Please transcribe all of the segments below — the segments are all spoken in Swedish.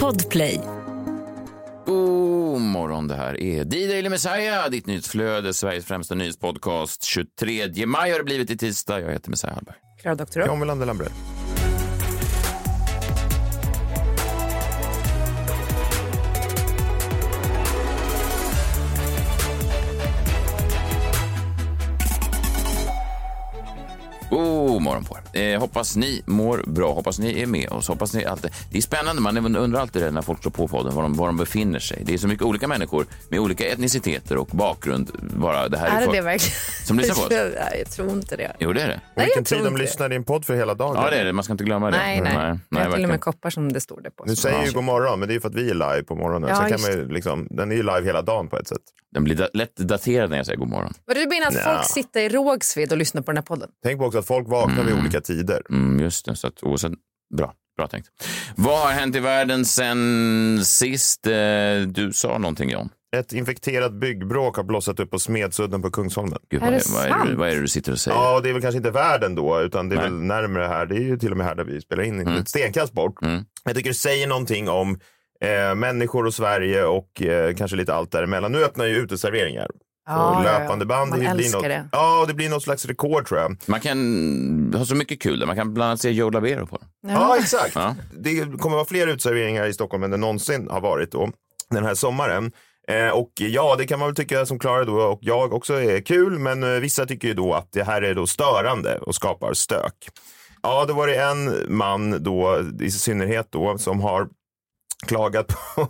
Podplay. God morgon, det här är D-Daily Messiah, ditt nyhetsflöde, Sveriges främsta nyhetspodcast. 23 maj har det blivit i tisdag. Jag heter Messiah Hallberg. Klara doktor. John Wilander Lambrell. Morgon på er. Eh, hoppas ni mår bra, hoppas ni är med oss. Hoppas ni alltid... Det är spännande, man undrar alltid det när folk slår på podden, var de, var de befinner sig. Det är så mycket olika människor med olika etniciteter och bakgrund. Bara det här Är det folk det verkligen? som lyssnar på oss. Nej, jag tror inte det. Jo, det är det. Och Nej, vilken jag tror tid de lyssnar i en podd för hela dagen. Ja, det är det. Man ska inte glömma det. Nej, nej. nej, jag har till och med koppar som det står det på. Du säger ju god morgon, men det är ju för att vi är live på morgonen. Ja, Sen kan man ju liksom, den är ju live hela dagen på ett sätt. Den blir da- lätt daterad när jag säger god morgon. Vad du menar att folk sitter i Rågsved och lyssnar på den här podden? Tänk på också att folk vaknar vid olika tider. Mm, just det, så att oavsett... Bra. Bra tänkt. Vad har hänt i världen sen sist? Eh, Du sa någonting, John. Ett infekterat byggbråk har blossat upp på Smedsudden på Kungsholmen. Gud, Är vad, det är, vad, är det, sant? vad är det du sitter och säger? Ja, det är väl kanske inte världen då, utan det är Nej. väl närmare här. Det är ju till och med här där vi spelar in, ett stenkast bort. Mm. Jag tycker det säger någonting om eh, människor och Sverige och eh, kanske lite allt däremellan. Nu öppnar ju uteserveringar. Ja, och ja, ja. löpande band. Man det blir något, det. Ja, det blir något slags rekord tror jag. Man kan ha så mycket kul där. Man kan bland annat se Joe Labero på den. Ja, exakt. Ja. Det kommer vara fler uteserveringar i Stockholm än det någonsin har varit då, den här sommaren. Eh, och ja, det kan man väl tycka som Klara då och jag också är kul, men eh, vissa tycker ju då att det här är då störande och skapar stök. Ja, då var det en man då, i synnerhet då, som har klagat på,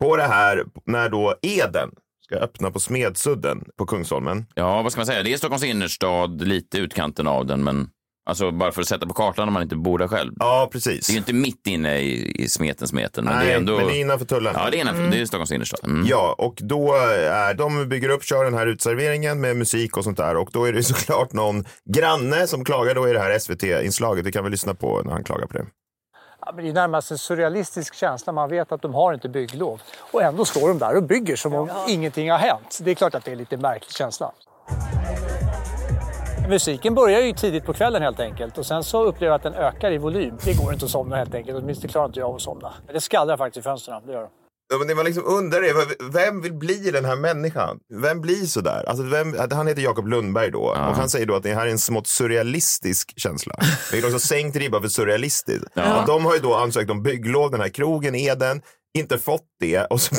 på det här när då Eden ska öppna på Smedsudden på Kungsholmen. ja, vad ska man säga? Det är Stockholms innerstad, lite utkanten av den, men alltså bara för att sätta på kartan om man inte bor där själv. Ja, precis. Det är ju inte mitt inne i, i smeten, smeten, men Nej, det är ändå... men det är innanför tullen. Ja, det är, innanför, det är Stockholms innerstad. Mm. Ja, och då är de bygger upp, kör den här utserveringen med musik och sånt där och då är det såklart någon granne som klagar då i det här SVT-inslaget. Vi kan väl lyssna på när han klagar på det. Ja, det är närmast en surrealistisk känsla. Man vet att de har inte bygglov. Och ändå står de där och bygger som om ingenting har hänt. Det är klart att det är lite märklig känsla. Musiken börjar ju tidigt på kvällen helt enkelt. Och sen så upplever jag att den ökar i volym. Det går inte att somna helt enkelt. Åtminstone klarar inte jag att somna. Det skallrar faktiskt i fönstren. Det gör det. Ja, men var liksom undrar det, vem vill bli den här människan? Vem blir så där? Alltså, vem, han heter Jakob Lundberg då och han säger då att det här är en smått surrealistisk känsla. Det är också sänkt ribba för surrealistiskt. Och de har ju då ansökt om bygglov, den här krogen Eden, inte fått det och så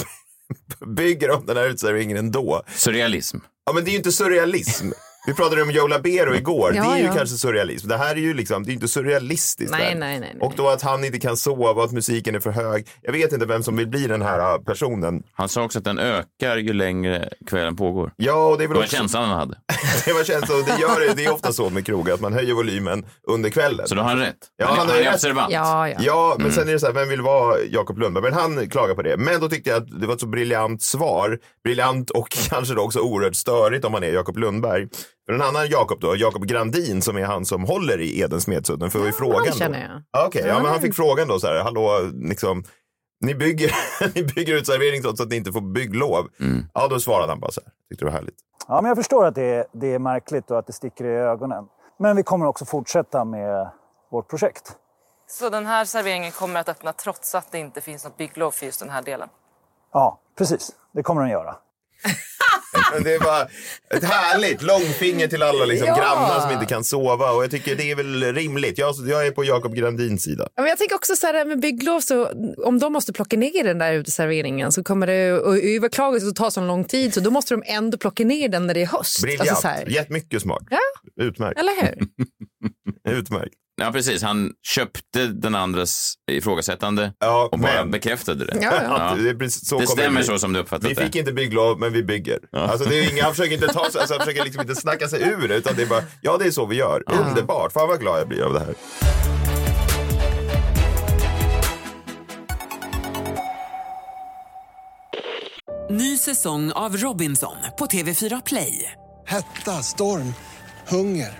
bygger de den här uteserveringen ändå. Surrealism. Ja, men det är ju inte surrealism. Vi pratade om Joe Labero igår. Ja, det är ju ja. kanske surrealism. Det här är ju liksom, det är inte surrealistiskt. Nej, nej, nej, nej. Och då att han inte kan sova och att musiken är för hög. Jag vet inte vem som vill bli den här äh, personen. Han sa också att den ökar ju längre kvällen pågår. Ja, och det är väl Det var också... känslan han hade. det var känslan. och Det, gör, det- det är ofta så med krogar, att man höjer volymen under kvällen. Så då har han rätt. Ja, han, han han är observant. Ja, ja. Ja, men sen är det så här, vem vill vara Jakob Lundberg? Men han klagar på det. Men då tyckte jag att det var ett så briljant svar. Briljant och kanske då också oerhört störigt om man är Jakob Lundberg. En annan Jakob då, Jakob Grandin som är han som håller i Edens Smedsudden. För ja, frågan då. känner jag. Ja, Okej, ja, men han fick frågan då så här, hallå, liksom, ni bygger, ni bygger ut servering trots att ni inte får bygglov. Ja, då svarade han bara så här, tyckte det var härligt. Ja, men jag förstår att det är, det är märkligt och att det sticker i ögonen. Men vi kommer också fortsätta med vårt projekt. Så den här serveringen kommer att öppna trots att det inte finns något bygglov för just den här delen? Ja, precis. Det kommer den göra. Men det var ett härligt långfinger till alla liksom, Ja. grannar som inte kan sova. Och jag tycker det är väl rimligt. Jag, jag är på Jakob Grandins sida. Men jag tänker också så här med bygglov, så om de måste plocka ner den där uteserveringen så kommer det överklagas och ta så lång tid så då måste de ändå plocka ner den när det är höst. Briljant. Alltså så här. Jättemycket smart. Ja. Utmärkt. Eller hur? Utmärkt. Ja, precis. Han köpte den andres ifrågasättande Ja, och bara men- bekräftade det. Ja, ja. Det precis så Det stämmer bli. så som du uppfattat Vi fick det. inte bygglov, men vi bygger. Alltså, det är inga, han försöker inte ta alltså, han försöker liksom inte snacka sig ur det, utan det är bara, ja det är så vi gör. Underbart, fan vad glad jag blir av det här. Ny säsong av Robinson på TV4 Play. Hetta, storm, hunger.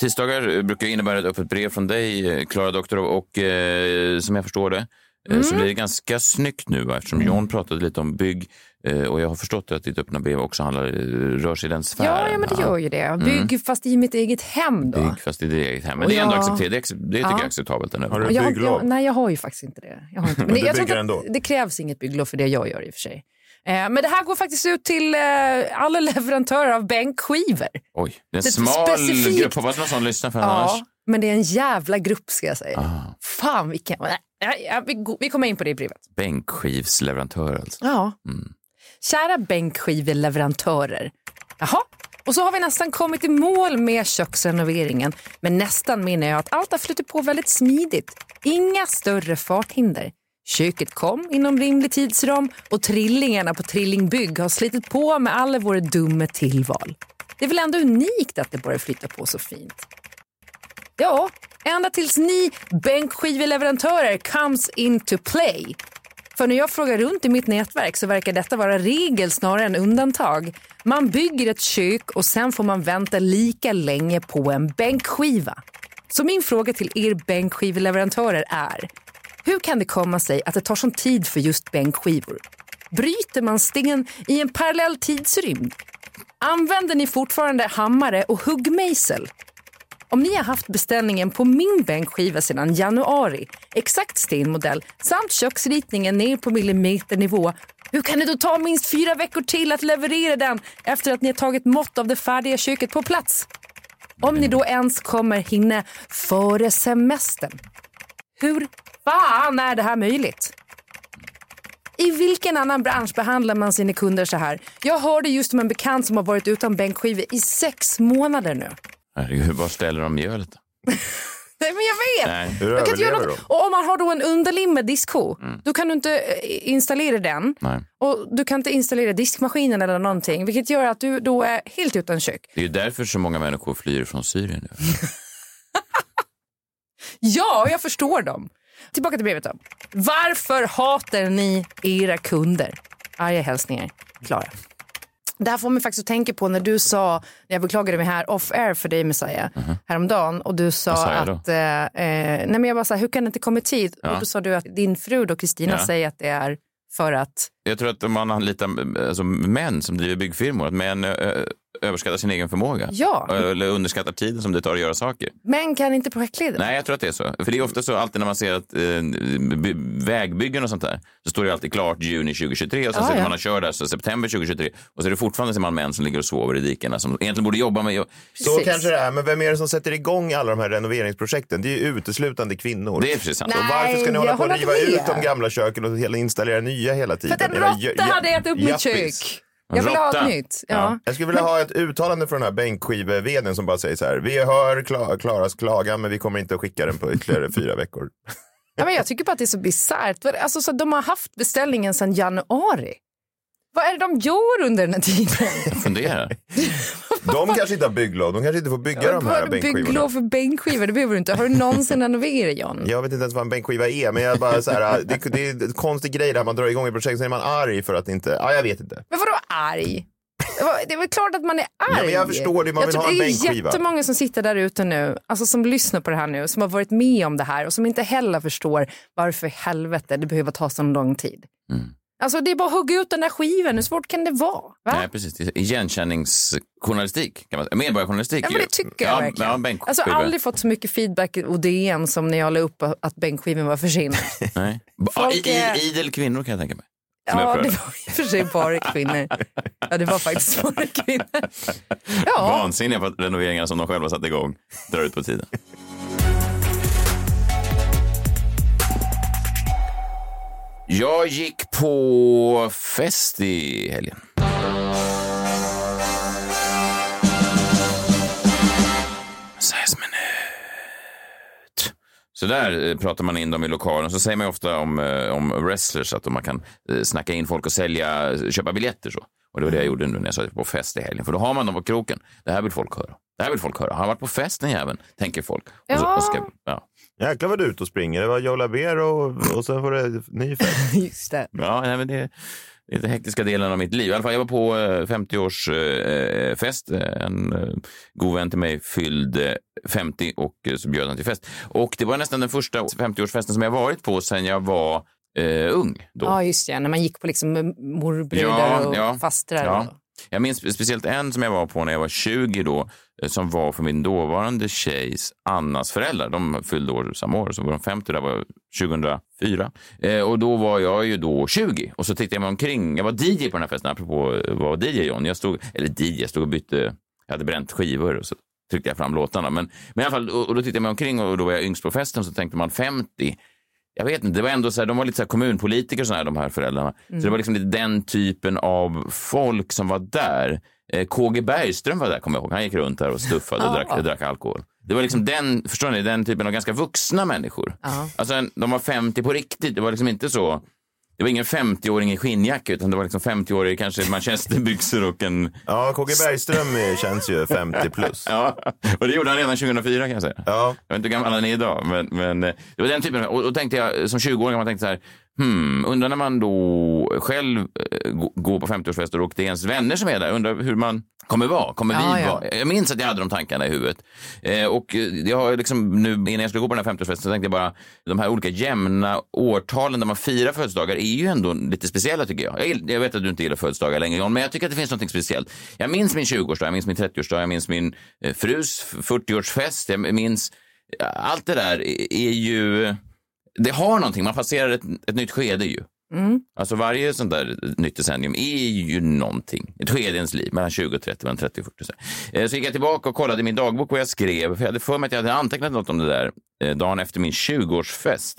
Tisdagar brukar innebära ett öppet brev från dig, eh, Klara Doktor, och eh, som jag förstår det eh, Mm. så blir det ganska snyggt nu eftersom John pratade lite om bygg eh, och jag har förstått att ditt öppna brev också handlar, eh, rör sig i den sfären. Ja, ja, men det gör ju det. Bygg fast i mitt eget hem då. Bygg fast i ditt eget hem. Men Och det är ändå jag- accepterat. Det, det tycker Ja. jag är acceptabelt. Har du Jag bygglov? jag, nej, jag har ju faktiskt inte det. Jag har inte. Men Men det, du jag tror bygger ändå? det krävs inget bygglov för det jag gör i och för sig. Eh, men det här går faktiskt ut till eh, alla leverantörer av bänkskivor. Oj, det är en smal specifikt- grupp. Hoppas någon sån lyssnar för annars. Ja, men det är en jävla grupp ska jag säga. Ah, Fan vilken... Vi, kommer in på det i brevet. bänkskivsleverantör alltså. Ja. Mm. Kära bänkskiveleverantörer. Jaha, och så har vi nästan kommit i mål med köksrenoveringen. Men nästan menar jag att allt har flutit på väldigt smidigt. Inga större farthinder. Köket kom inom rimlig tidsram och trillingarna på Trillingbygg har slitit på med alla våra dumma tillval. Det är väl ändå unikt att det börjar flytta på så fint. Ja, ända tills ni bänkskiveleverantörer comes into play. För när jag frågar runt i mitt nätverk så verkar detta vara regel snarare än undantag. Man bygger ett kök och sen får man vänta lika länge på en bänkskiva. Så min fråga till er bänkskiveleverantörer är, hur kan det komma sig att det tar sån tid för just bänkskivor? Bryter man sten i en parallell tidsrymd? Använder ni fortfarande hammare och huggmejsel? Om ni har haft beställningen på min bänkskiva sedan januari, exakt stenmodell samt köksritningen ner på millimeternivå, hur kan det då ta minst fyra veckor till att leverera den efter att ni har tagit mått av det färdiga köket på plats? Om ni då ens kommer hinna före semestern. Hur fan är det här möjligt? I vilken annan bransch behandlar man sina kunder så här? Jag hörde just om en bekant som har varit utan bänkskivor i sex månader nu. Herregud, var ställer de mjölet? Nej, men jag vet. Nej. Hur Jag kan inte göra något. de? Och om man har då en underlimmad diskho, Mm. då kan du inte eh, installera den. Nej. Och du kan inte installera diskmaskinen eller någonting, vilket gör att du då är helt utan kök. Det är ju därför så många människor flyr från Syrien nu. Ja, jag förstår dem. Tillbaka till brevet då. Varför hatar ni era kunder? Arga hälsningar, Klara. Det här får mig faktiskt att tänka på när du sa, när jag beklagade mig här off air för dig Messiah, häromdagen och du sa att, eh, eh, nej men jag bara så här, hur kan det inte komma i tid? Ja. Och då sa du att din fru då Kristina Ja. säger att det är för att, Jag tror att man anlitar alltså, män som driver byggfirmor, att män ö, överskattar sin egen förmåga. Ja. Eller underskattar tiden som det tar att göra saker. män kan inte projektleda. Nej, jag tror att det är så. För det är ofta så alltid när man ser att eh, by- vägbyggen och sånt där, så står det alltid klart juni 2023 och sen Ja, så när ja. man har kört där så september 2023 och så är det fortfarande ser man män som ligger och sover i dikena som egentligen borde jobba med... Så Precis. kanske det är, men vem är det som sätter igång alla de här renoveringsprojekten? Det är ju uteslutande kvinnor. Det är precis sant. Nej. Och varför ska ni jag hålla på att riva med. ut de gamla köken och installera nya hela För tiden? att en råtta hade ätit upp mitt jappis. kök. Jag vill ha Råtta. ett nytt. Ja. Ja. Jag skulle vilja ha ett uttalande från den här bänkskive som bara säger så här. Vi hör Kla- Klaras klagan men vi kommer inte att skicka den på ytterligare fyra veckor. Ja, men jag tycker bara att det är så bisarrt. Alltså, så de har haft beställningen sedan januari. Vad är det de gör under den här tiden? Jag funderar. De kanske inte har bygglov. De kanske inte får bygga de här Vad- Bygglov bänkskivorna. för bänkskivor, det behöver du inte. Har du någonsin renoverat John? Jag vet inte ens vad en bänkskiva är, men jag bara så här, det, det är en konstig grej där man drar igång ett projekt, sen är man arg för att inte, ja jag vet inte. Men vadå arg? Det är väl klart att man är arg. men jag förstår det, man jag vill tror ha en Det är bänkskiva. jättemånga som sitter där ute nu, alltså som lyssnar på det här nu, som har varit med om det här och som inte heller förstår varför i helvete det behöver ta så lång tid. Mm. Alltså det är bara att hugga ut den där skivan, hur svårt kan det vara? Va? Nej, precis. Igenkänningsjournalistik, kan man säga. Medborgarjournalistik. Ja, men det tycker jag ja, verkligen. Ja, bänkskiva. Alltså aldrig fått så mycket feedback och DM som när jag la upp att bänkskivan var försenad. Nej. Folk i, är- i, idel kvinnor kan jag tänka mig. Ja, det var i och för sig bara kvinnor. Ja, det var faktiskt bara kvinnor. Ja, Vansinniga på att renoveringarna som de själva satte igång drar ut på tiden. Jag gick på fest i helgen. Ses minut. Så där eh, pratar man in dem i lokalen. Så säger man ofta om, eh, om wrestlers att man kan eh, snacka in folk och sälja, köpa biljetter. så. Och det var det jag gjorde nu när jag sa på fest i helgen. För då har man dem på kroken. Det här vill folk höra. Det här vill folk höra. Han varit på fest den jäveln, tänker folk. Och så, och ska, ja. Jäklar vad du är ute och springer. Det var Joe Labero och, och sen var det ny fest. Just det. Ja, nej, men det, är den hektiska delen av mitt liv. I alla fall, jag var på eh, 50-årsfest. En eh, god vän till mig fyllde 50 och eh, så bjöd han till fest. Och det var nästan den första 50-årsfesten som jag varit på sedan jag var eh, ung. Då. Ja, just det. När man gick på liksom morbröder Ja, och ja, fastrar. ja. Jag minns speciellt en som jag var på när jag var 20 då, eh, som var för min dåvarande tjejs Annas föräldrar. De fyllde år samma år, så var de 50, det var 2004. Eh, och då var jag ju då 20 och så tittade jag mig omkring. Jag var DJ på den här festen, apropå eh, vad DJ John. Jag stod, eller DJ, jag stod och bytte, jag hade bränt skivor och så tryckte jag fram låtarna. Men, men i alla fall, och, och då tittade jag mig omkring och då var jag yngst på festen så tänkte man 50. Jag vet inte, det var ändå så här, de var lite så här kommunpolitiker så här, de här föräldrarna. Mm. Så det var liksom lite den typen av folk som var där. Eh, KG Bergström var där, kommer jag ihåg. Han gick runt där och stuffade och drack, drack alkohol. Det var liksom den, förstår ni, den typen av ganska vuxna människor. Ja. Alltså, en- de var 50 på riktigt. Det var liksom inte så... Det var ingen 50-åring i skinnjacka, utan det var liksom 50-årig kanske manchesterbyxor och en... Ja, KG Bergström känns ju 50 plus. Ja, och det gjorde han redan 2004 kan jag säga. Ja. Jag vet inte hur gammal han är idag, men, men eh, det var den typen. Och då tänkte jag, som 20-åring, man tänkte så här, hmm, undrar när man då själv eh, gå- går på 50-årsfester och det är ens vänner som är där, undrar hur man kommer vara, kommer Ja, vi ja. vara? Jag minns att jag hade de tankarna i huvudet. Eh, och eh, jag har liksom nu, innan jag skulle gå på den här 50-årsfesten, så tänkte jag bara, de här olika jämna årtalen där man firar födelsedagar är ju ändå lite speciella tycker jag. Jag, jag vet att du inte gillar födelsedagar längre, John, men jag tycker att det finns något speciellt. Jag minns min 20-årsdag, jag minns min 30-årsdag, jag minns min eh, frus 40-årsfest, jag minns allt det där är- är ju, det har någonting, man passerar ett, ett nytt skede ju. Mm. Alltså varje sånt där nytt decennium är ju någonting. Ett skede i ens liv, mellan 20 och 30, mellan 30 och 40. Så, Eh, så gick jag tillbaka och kollade i min dagbok vad jag skrev. För jag hade för mig att jag hade antecknat något om det där eh, dagen efter min 20-årsfest.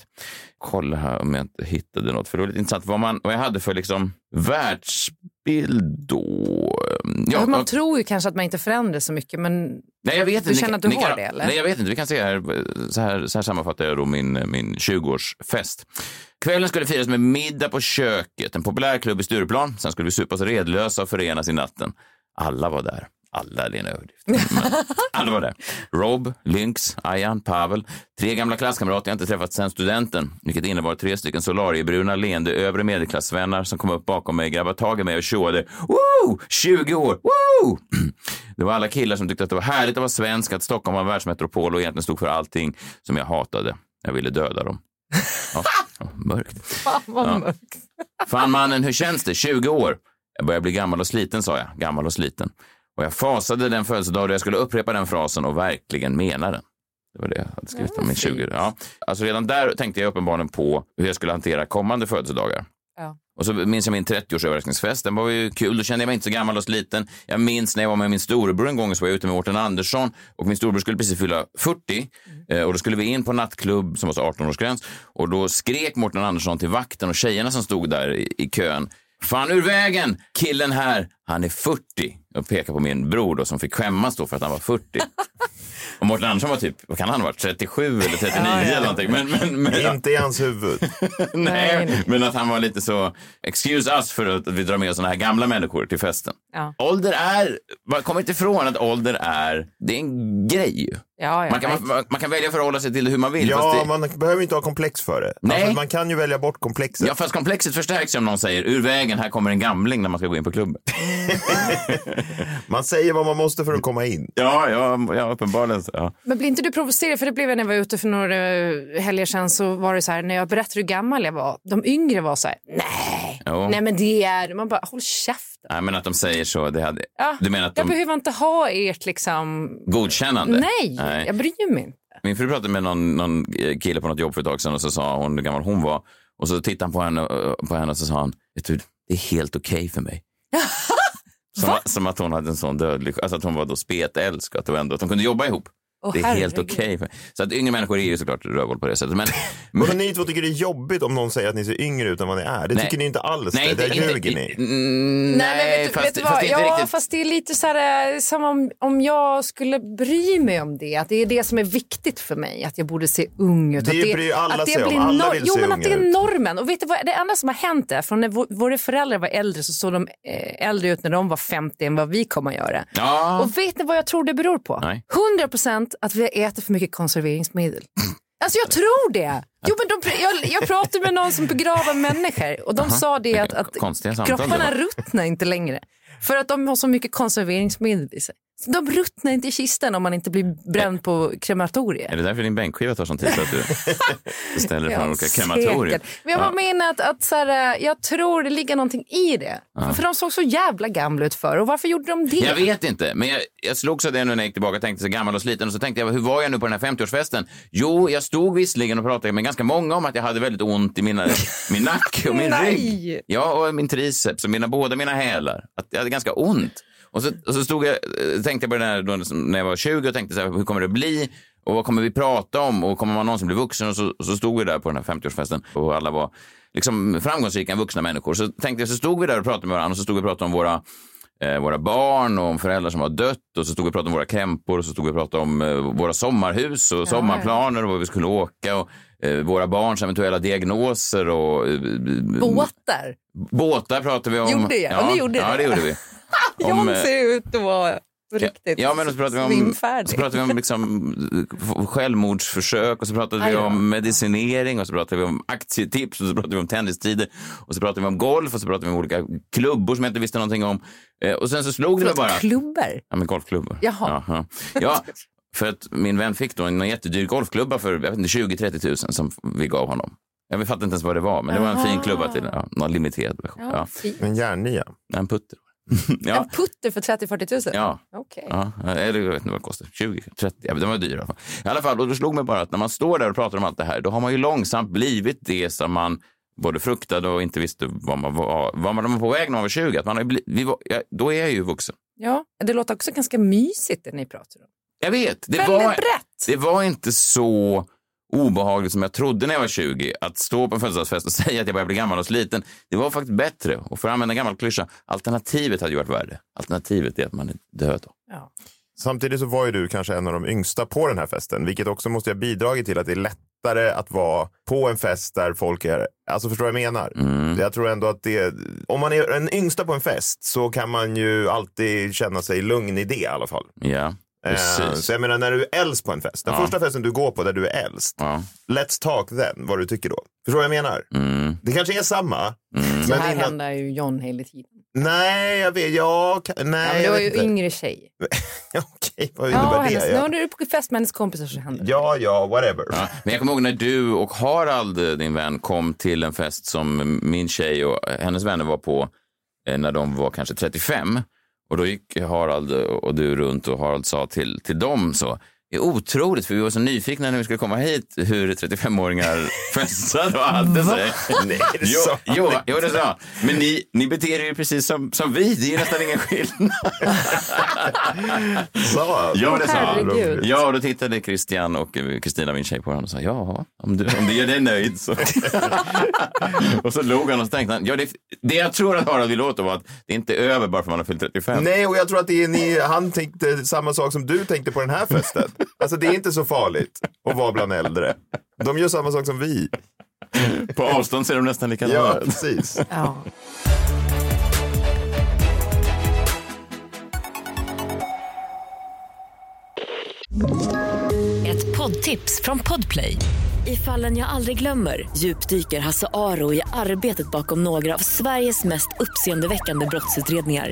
Kolla här om jag inte hittade något. För det var lite intressant vad, man, vad jag hade för liksom världsbild då. Ja, man och- tror ju kanske att man inte förändras så mycket, men Nej, jag vet du inte. känner Ni att du ni har kan, det, eller? Nej, jag vet inte. Vi kan se här. Så här, så här sammanfattar jag då min, min 20-årsfest. Kvällen skulle firas med middag på köket, en populär klubb i Stureplan. Sen skulle vi supas redlösa och förenas i natten. Alla var där. Alla är en överdrift. Men Alla var där. Rob, Lynx, Ayan, Pavel. Tre gamla klasskamrater jag inte träffat sedan studenten. Vilket innebar tre stycken solarienbruna leende övre medelklassvänner som kom upp bakom mig, grabbade tag i mig och tjoade. Woo! 20 år! Woo! Det var alla killar som tyckte att det var härligt att vara svensk, att Stockholm var en världsmetropol och egentligen stod för allting som jag hatade. Jag ville döda dem. Ja, mörkt. Fan vad Ja. mörkt. Fan mannen, hur känns det? 20 år? Jag börjar bli gammal och sliten, sa jag. Gammal och sliten. Och jag fasade den födelsedag då jag skulle upprepa den frasen och verkligen mena den. Det var det jag hade skrivit om min 20. Ja. Alltså redan där tänkte jag uppenbarligen på hur jag skulle hantera kommande födelsedagar. Ja. Och så minns jag min 30-års överraskningsfest. Den var ju kul. Då kände jag mig inte så gammal och sliten. Jag minns när jag var med min storebror en gång så var jag ute med Mårten Andersson och min storebror skulle precis fylla 40 eh, och då skulle vi in på en nattklubb som var så 18-årsgräns och då skrek Mårten Andersson till vakten och tjejerna som stod där i, i kön. Fan ur vägen! Killen här, han är 40. Och pekade på min bror då som fick skämmas då för att han var 40. Och Mårten Andersson var typ, vad kan han ha varit, 37 eller 39 eller någonting. Men, men, men, Inte i hans huvud. Nej, men att han var lite så, excuse us för att vi drar med oss såna här gamla människor till festen. Ja. Ålder är, man kommer inte ifrån att ålder är, det är en grej. Ja, ja, Man kan, man, man kan välja att förhålla sig till det hur man vill. Ja, fast det, man behöver inte ha komplex för det. Nej. Alltså, man kan ju välja bort komplexet. ja, fast komplexet förstärks ju om någon säger ur vägen, här kommer en gamling när man ska gå in på klubben. Man säger vad man måste för att komma in. Ja, ja, ja uppenbarligen. Ja. Men blir inte du provocerad? För det blev jag när jag var ute för några eh, helger sedan. Så var det så här, när jag berättade hur gammal jag var. De yngre var så här, nej, Jo. nej men det är... Man bara, håll käften. Nej, men att de säger så, det hade, Ja, du menar att Jag de behöver inte ha ert liksom... godkännande? Nej, jag bryr mig inte. Min fru pratade med någon, någon kille på något jobb för ett tag sedan och så sa hon hur gammal hon var. Och så tittade han på henne, eh, på henne och så sa han, vet du, det är helt okej för mig. Som, som att hon hade en sån dödlig, alltså att hon var då spetälsk och att, det var ändå, att de kunde jobba ihop. Åh, det är helt herregud. okej. för- Så att yngre människor är ju såklart rövhål på det sättet. Men, Men ni två tycker det är jobbigt om någon säger att ni ser yngre ut än vad ni är. Det Nej. tycker ni inte alls. Nej, det. inte- Där inte- ljuger ni. Mm, Nej, men vet, fast, vet du vad? det Ja, riktigt. fast det är lite så här, eh, som om, om jag skulle bry mig om det. Att det är det som är viktigt för mig. Att jag borde se ung ut. Det att bryr alla att det sig om. blir Alla nor- vill Jo, se men att det är unga ut. normen. Och vet du vad? Det enda som har hänt är, från när vå- våra föräldrar var äldre så såg de eh, äldre ut när de var 50 än vad vi kommer att göra. Ja. Och vet ni vad jag tror det beror på? Nej. 100 procent att vi äter för mycket konserveringsmedel. Alltså jag tror det. Jo, men de, jag, jag pratade med någon som begraver människor och de Aha. sa det att, att kropparna ruttnar inte längre. För att de har så mycket konserveringsmedel i sig. De ruttnar inte i kistan om man inte blir bränd på krematorier. Är det därför din bänkskiva tar sån tid? För att du ställer fram olika krematorier? Men jag bara menar att, att så här, jag tror det ligger någonting i det. Ja. För de såg så jävla gamla ut förr och varför gjorde de det? Jag vet inte, men jag, jag slogs av det nu när jag gick tillbaka och tänkte så gammal och sliten och så tänkte jag, hur var jag nu på den här 50-årsfesten? Jo, jag stod visserligen och pratade med ganska många om att jag hade väldigt ont i mina, min nacke och min Nej. rygg. Ja, och min triceps och mina, båda mina hälar. Att jag hade ganska ont. Och så, och så stod jag, eh, tänkte jag på det här då, liksom, när jag var 20 och tänkte så här, hur kommer det bli? Och vad kommer vi prata om? Och kommer man någonsin bli vuxen? Och så, och så stod vi där på den här 50-årsfesten och alla var liksom framgångsrika vuxna människor. Så tänkte jag, så stod vi där och pratade med varandra och så stod vi och pratade om våra eh, våra barn och om föräldrar som har dött och så stod vi och pratade om våra krämpor och så stod vi och pratade om eh, våra sommarhus och sommarplaner och var vi skulle åka och eh, våra barns eventuella diagnoser och Båtar. båtar pratade vi om. Gjorde jag? Och ni gjorde ja, det? det gjorde vi. John eh, ser ut att vara på riktigt Ja, men så pratade vi om, svimfärdig. så pratade vi om liksom, f- självmordsförsök och så pratade Aj vi om medicinering och så pratade vi om aktietips och så pratade vi om tennistider och så pratade vi om golf och så pratade vi om olika klubbor som jag inte visste någonting om. Eh, Och sen så slog det mig Förlåt, bara. klubbor? Ja, men golfklubbor. Jaha. Ja, ja. för att min vän fick då en jättedyr golfklubba för jag vet inte, 20-30 000 som vi gav honom. Jag fattar inte ens vad det var, men det var en fin klubba till ja, någon limiterad version. Ja, Ja. En järnnia. En putter. ja. En putter för 30-40 000? Ja. Okej. Ja, eller jag vet inte vad det kostar. 20, 30, ja, men den var dyr i alla fall. I alla fall, och då slog mig bara att när man står där och pratar om allt det här, då har man ju långsamt blivit det som man både fruktade och inte visste vad man var, vad man var på väg när man var 20. Att man har bli, vi var, ja, då är jag ju vuxen. Ja, det låter också ganska mysigt det ni pratar om. Jag vet. Det Väldigt var, brett. det var inte så obehagligt som jag trodde när jag var 20. Att stå på en födelsedagsfest och säga att jag börjar bli gammal och sliten. Det var faktiskt bättre. Och för att använda en gammal klyscha, alternativet hade ju varit värre. Alternativet är att man är död. Då. Samtidigt så var ju du kanske en av de yngsta på den här festen, vilket också måste ha bidragit till att det är lättare att vara på en fest där folk är, alltså förstår du vad jag menar? Mm. Jag tror ändå att det, om man är den yngsta på en fest så kan man ju alltid känna sig lugn i det i alla fall. Ja, Eh, precis. Så jag menar när du är äldst på en fest, den Ja. första festen du går på där du är äldst, Ja. let's talk then, vad du tycker då. Förstår du vad jag menar? Mm. Det kanske är samma. Så här innan, händer ju John hela tiden. nej, jag vet, ja, ka- nej, Ja, men du jag var ju inte. yngre tjej. Okej, vad Ja, innebär hennes, det? När Ja. du är på fest med hennes kompisar så händer det. ja, ja, whatever. Ja, men jag kommer ihåg när du och Harald, din vän, kom till en fest som min tjej och hennes vänner var på eh, när de var kanske 35. Och då gick Harald och du runt och Harald sa till, till dem så, är otroligt för vi var så nyfikna när vi skulle komma hit hur 35-åringar festade och hade sig. Nej, det Jo, sa jo, inte. jo, det sa. Men ni, ni beter er ju precis som, som vi. Det är ju nästan ingen skillnad. Sa han? Ja, det sa han. Herregud. Ja, och då tittade Christian och eh, Kristina, min tjej, på honom och sa ja, om du, om du gör dig nöjd så. och så log han och så tänkte han, ja, det, det jag tror att Harald vill åt var att det inte är över bara för att man har fyllt 35. Nej, och jag tror att det är ni, han tänkte samma sak som du tänkte på den här festen. Alltså det är inte så farligt att vara bland äldre. De gör samma sak som vi. På avstånd ser de nästan likadana Ja, ut. precis. Ja. Ett poddtips från Podplay. I fallen jag aldrig glömmer djupdyker Hasse Aro i arbetet bakom några av Sveriges mest uppseendeväckande brottsutredningar.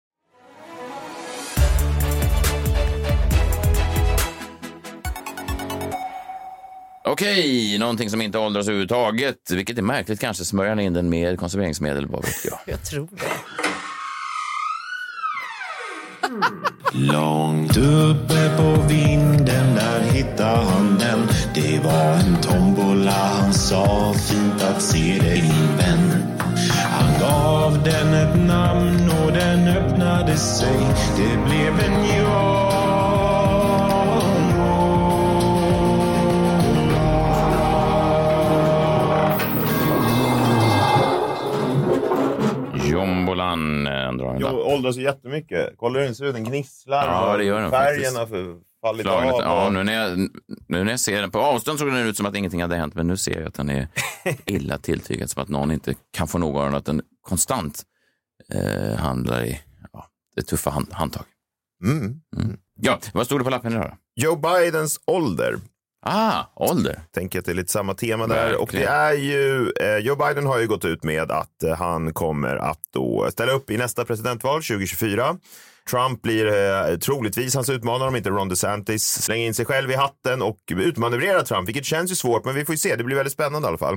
Okej, någonting som inte åldras överhuvudtaget. Vilket är märkligt kanske. Smörjer han in den med konserveringsmedel? Vad vet jag. Jag tror det. Långt uppe på vinden där hittade han den Det var en tombola, han sa fint att se dig min vän Han gav den ett namn och den öppnade sig Det blev en ja Eh, drar en Jag åldras ju jättemycket. Kolla hur den den gnisslar. Ja, det gör den Färgen har fallit av. Ja, nu när, jag, nu när jag ser den på avstånd såg den ut som att ingenting hade hänt, men nu ser jag att den är illa tilltygad, som att någon inte kan få nog av den, att den konstant eh, handlar i ja, det tuffa hand, handtag. Mm. Ja, vad stod det på lappen idag då? Joe Bidens ålder. Ah, ålder. Tänker att det är lite samma tema där. Och det Verkligen. är ju, eh, Joe Biden har ju gått ut med att eh, han kommer att då ställa upp i nästa presidentval 2024. Trump blir eh, troligtvis hans utmanare om inte Ron DeSantis slänger in sig själv i hatten och utmanövrerar Trump, vilket känns ju svårt, men vi får ju se. Det blir väldigt spännande i alla fall.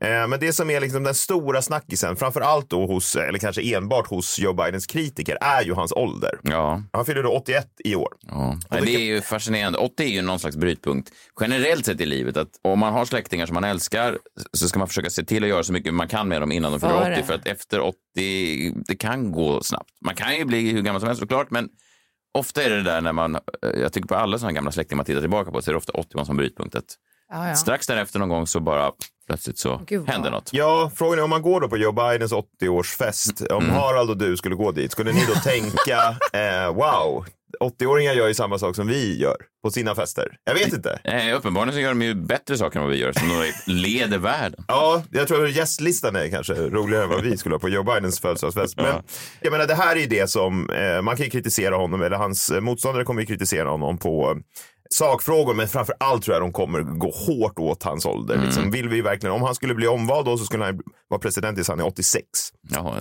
Eh, men det som är liksom den stora snackisen, framför allt då hos, eller kanske enbart hos Joe Bidens kritiker, är ju hans ålder. Ja. Han fyller då 81 i år. Ja. Nej, det är ju fascinerande. 80 är ju någon slags brytpunkt generellt sett i livet. Att om man har släktingar som man älskar så ska man försöka se till att göra så mycket man kan med dem innan de fyller Före. 80. För att efter 80, det kan gå snabbt. Man kan ju bli hur gammal som helst såklart, men ofta är det där när man, eh, jag tycker på alla sådana gamla släktingar man tittar tillbaka på så är det ofta 80 man som brytpunkt. Att Ja, ja. Strax därefter någon gång så bara plötsligt så Gud, händer något. Ja, frågan är om man går då på Joe Bidens 80-årsfest, om Harald och du skulle gå dit, skulle ni då tänka eh, wow, 80-åringar gör ju samma sak som vi gör på sina fester? Jag vet inte. Eh, uppenbarligen så gör de ju bättre saker än vad vi gör, som de leder världen. Ja, jag tror att gästlistan är kanske roligare än vad vi skulle ha på Joe Bidens födelsedagsfest. Men jag menar, det här är ju det som, eh, man kan ju kritisera honom, eller hans eh, motståndare kommer ju kritisera honom på eh, sakfrågor, men framför allt tror jag de kommer gå hårt åt hans ålder. Liksom, vill vi verkligen, om han skulle bli omvald då så skulle han vara president tills han är 86. Ja,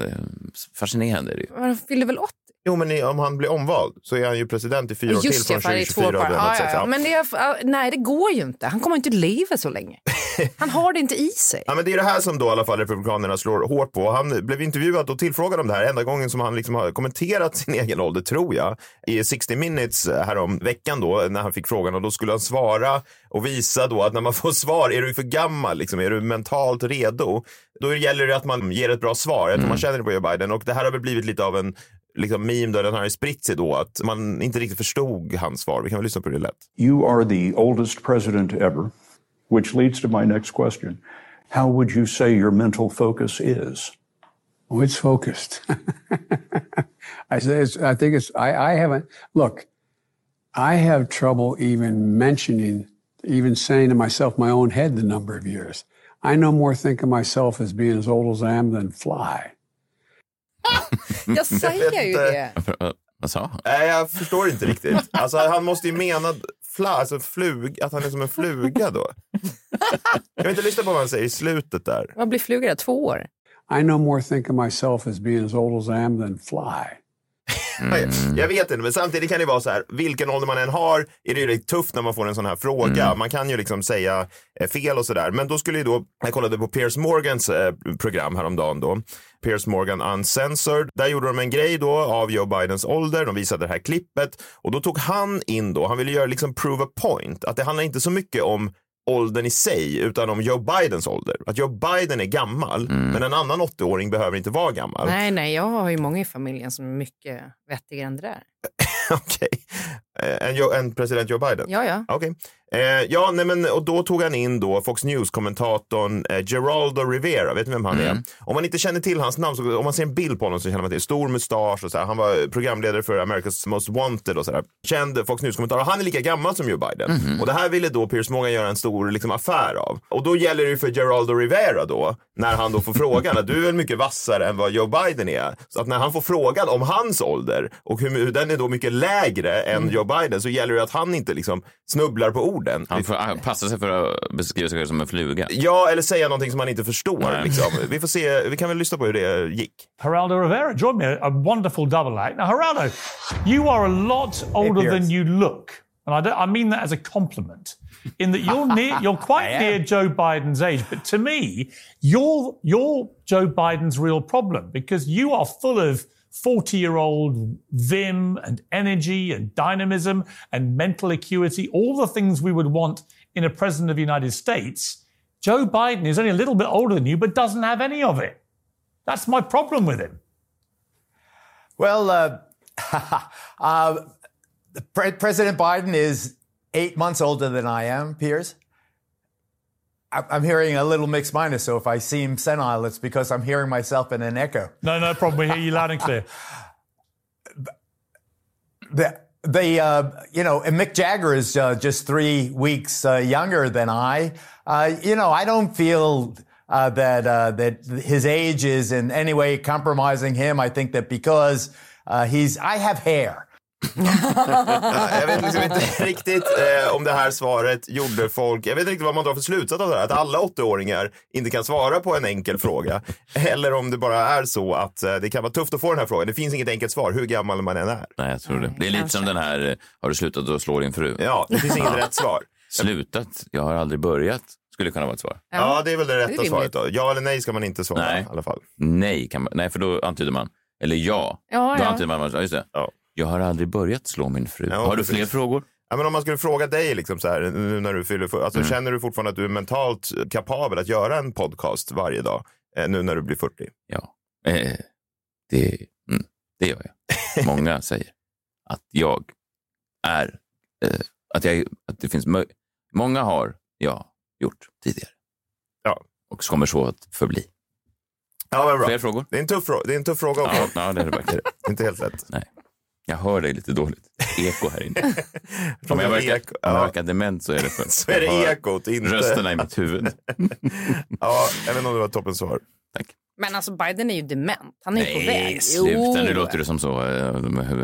fascinerande är det ju. Han fyller väl 80? Jo, men om han blir omvald så är han ju president i fyra år till Just från det, för det är två 2024. par. är Ja, ja. Men det är, nej, det går ju inte. Han kommer inte leva så länge. Han har det inte i sig. Ja, men det är det här som då i alla fall Republikanerna slår hårt på. Han blev intervjuad och tillfrågad om det här enda gången som han liksom har kommenterat sin egen ålder, tror jag, i 60 minutes härom veckan då när han fick frågan och då skulle han svara och visa då att när man får svar, är du för gammal, liksom, är du mentalt redo? Då gäller det att man ger ett bra svar. Jag tror man känner det på Joe Biden och det här har väl blivit lite av en liksom meme där den har spritt sig då att man inte riktigt förstod hans svar. Vi kan väl lyssna på det lätt. You are the oldest president ever, which leads to my next question. How would you say your mental focus is? Oh, it's focused. I say it's, I think it's. I, I haven't. Look, I have trouble even mentioning, even saying to myself, my own head, the number of years. I no more think of myself as being as old as I am than fly. Jag säger ju det. Vad sa han? Nej, jag förstår inte riktigt. Alltså, han måste ju mena fla, alltså flug, att han är som en fluga då. Jag vill inte lyssna på vad han säger i slutet där. Vad blir fluga då? Två år? I no more think of myself as being as old as I am than fly. Jag vet inte, men samtidigt kan det vara så här, vilken ålder man än har är det ju rätt tufft när man får en sån här fråga. Man kan ju liksom säga eh, fel och sådär. Men då skulle ju då, jag kollade på Piers Morgans eh, program häromdagen då, Piers Morgan Uncensored. Där gjorde de en grej då av Joe Bidens ålder. De visade det här klippet och då tog han in då, han ville göra liksom prove a point, att det handlar inte så mycket om åldern i sig, utan om Joe Bidens ålder. Att Joe Biden är gammal, men en annan 80-åring behöver inte vara gammal. Nej, nej, jag har ju många i familjen som är mycket vettigare än det där. Okej. Eh, En, en president Joe Biden? Ja, ja. Okej. Eh, ja, nej, men, och då tog han in då Fox News-kommentatorn eh, Geraldo Rivera. Vet ni vem han är? Om man inte känner till hans namn, så, om man ser en bild på honom så känner man till. Stor mustasch och så här. Han var programledare för America's Most Wanted och så där. Känd Fox News-kommentator. Han är lika gammal som Joe Biden. Och det här ville då Piers Morgan göra en stor liksom, affär av. Och då gäller det ju för Geraldo Rivera då, när han då får frågan att du är mycket vassare än vad Joe Biden är. Så att när han får frågan om hans ålder och hur, hur den är då mycket lägre än Joe Biden så gäller det att han inte liksom snubblar på orden. Han får passa sig för att beskriva sig själv som en fluga. Ja, eller säga någonting som han inte förstår. Liksom. Vi får se, vi kan väl lyssna på hur det gick. Geraldo Rivera joined me, a wonderful double act. Now, Geraldo, you are a lot older than you look. And I, don't, I mean that as a compliment. In that you're near, you're quite near Joe Biden's age, but to me, you're you're Joe Biden's real problem because you are full of 40 year old vim and energy and dynamism and mental acuity, all the things we would want in a president of the United States. Joe Biden is only a little bit older than you, but doesn't have any of it. That's my problem with him. Well, uh, uh, President Biden is eight months older than I am, Piers. I- I'm hearing a little mixed minus, so if I seem senile, it's because I'm hearing myself in an echo. No, no problem. We hear you loud and clear. The, the uh, you know, and Mick Jagger is uh, just three weeks uh, younger than I. Uh, you know, I don't feel uh, that uh, that his age is in any way compromising him. I think that because uh, he's, I have hair. jag vet liksom inte riktigt eh, om det här svaret gjorde folk, jag vet inte riktigt vad man drar för slutsats av det här, att alla 80-åringar inte kan svara på en enkel fråga. Eller om det bara är så att eh, det kan vara tufft att få den här frågan. Det finns inget enkelt svar, hur gammal man än är. Nej, jag tror det. Det är lite som den här, eh, har du slutat att slå din fru? Ja, det finns inget rätt svar. Slutat? Jag har aldrig börjat. Skulle kunna vara ett svar. Ja, det är väl det Det rätta rimligt. svaret då. Ja eller nej ska man inte svara Nej. i alla fall. Nej, kan man, nej, för då antyder man. Eller ja. Ja, då ja. antyder man, ja, just det. Jag har aldrig börjat slå min fru. Ja, har du precis. fler frågor? Ja, men om man skulle fråga dig, liksom så här, nu när du fyller för, alltså, Mm. känner du fortfarande att du är mentalt kapabel att göra en podcast varje dag, eh, nu när du blir 40? Ja, eh, det, mm, det gör jag. Många säger att jag är, eh, att, jag, att det finns Många har jag gjort tidigare. Ja. Och kommer så att förbli. Ja, men bra. Fler frågor? Det är en tuff, det är en tuff fråga också. Ja, ja det är det verkligen. Inte helt lätt. Nej. Jag hör dig lite dåligt. Eko här inne. Om jag verkar, eko. jag verkar dement så är det för att Så är det ekot, inte- rösterna i mitt huvud. Ja, jag vet inte om det var toppen svar. Men alltså Biden är ju dement. Han är ju på Nej, väg. sluta. Nu låter det som så eh,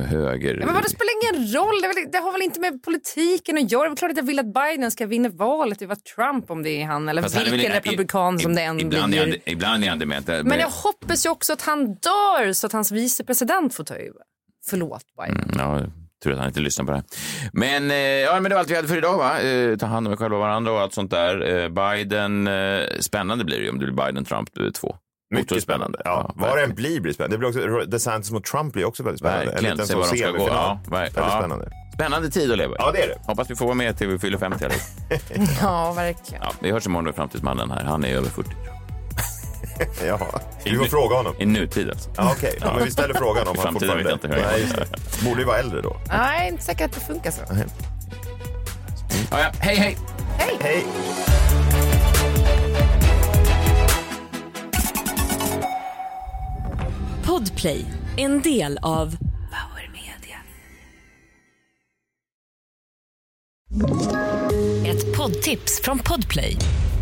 höger. Ja, men vad, det spelar ingen roll. Det, är väl, det har väl inte med politiken att göra. Det är klart att jag vill att Biden ska vinna valet. Det var Trump om det är han eller Fast han är vilken väl- republikan som det än ibland Är blir. han, ibland är han dement. Men jag hoppas ju också att han dör så att hans vicepresident får ta över. Förlåt Biden. Mm, ja, tur att han inte lyssnar på det här. Men, eh, ja, men det var allt vi hade för idag. Va? Eh, ta hand om er själva och varandra och allt sånt där. Eh, Biden, eh, spännande blir det ju om det blir Biden-Trump 2. Mycket spännande. Ja, vad det än blir blir spännande. Det blir också, DeSantis mot Trump blir också väldigt spännande. Verkligen. En liten Se var de ska gå. Ja, väldigt ja. spännande. Spännande tid att leva i. Ja, det är det. Hoppas vi får vara med till vi fyller 50. Eller? Ja, verkligen. Ja, vi hörs imorgon med Framtidsmannen här. Han är över 40. Jaha. Vi får fråga honom. I nutid alltså. Ja, Okej, ja, men vi ställer frågan om I han framtiden vet jag inte hur Nej, jag just det. Borde ju vara äldre då. Nej, jag är inte säker att det funkar så. Ja, ja. Hej, hej! Hej! Hej! Podplay, en del av Power Media. Ett poddtips från Podplay.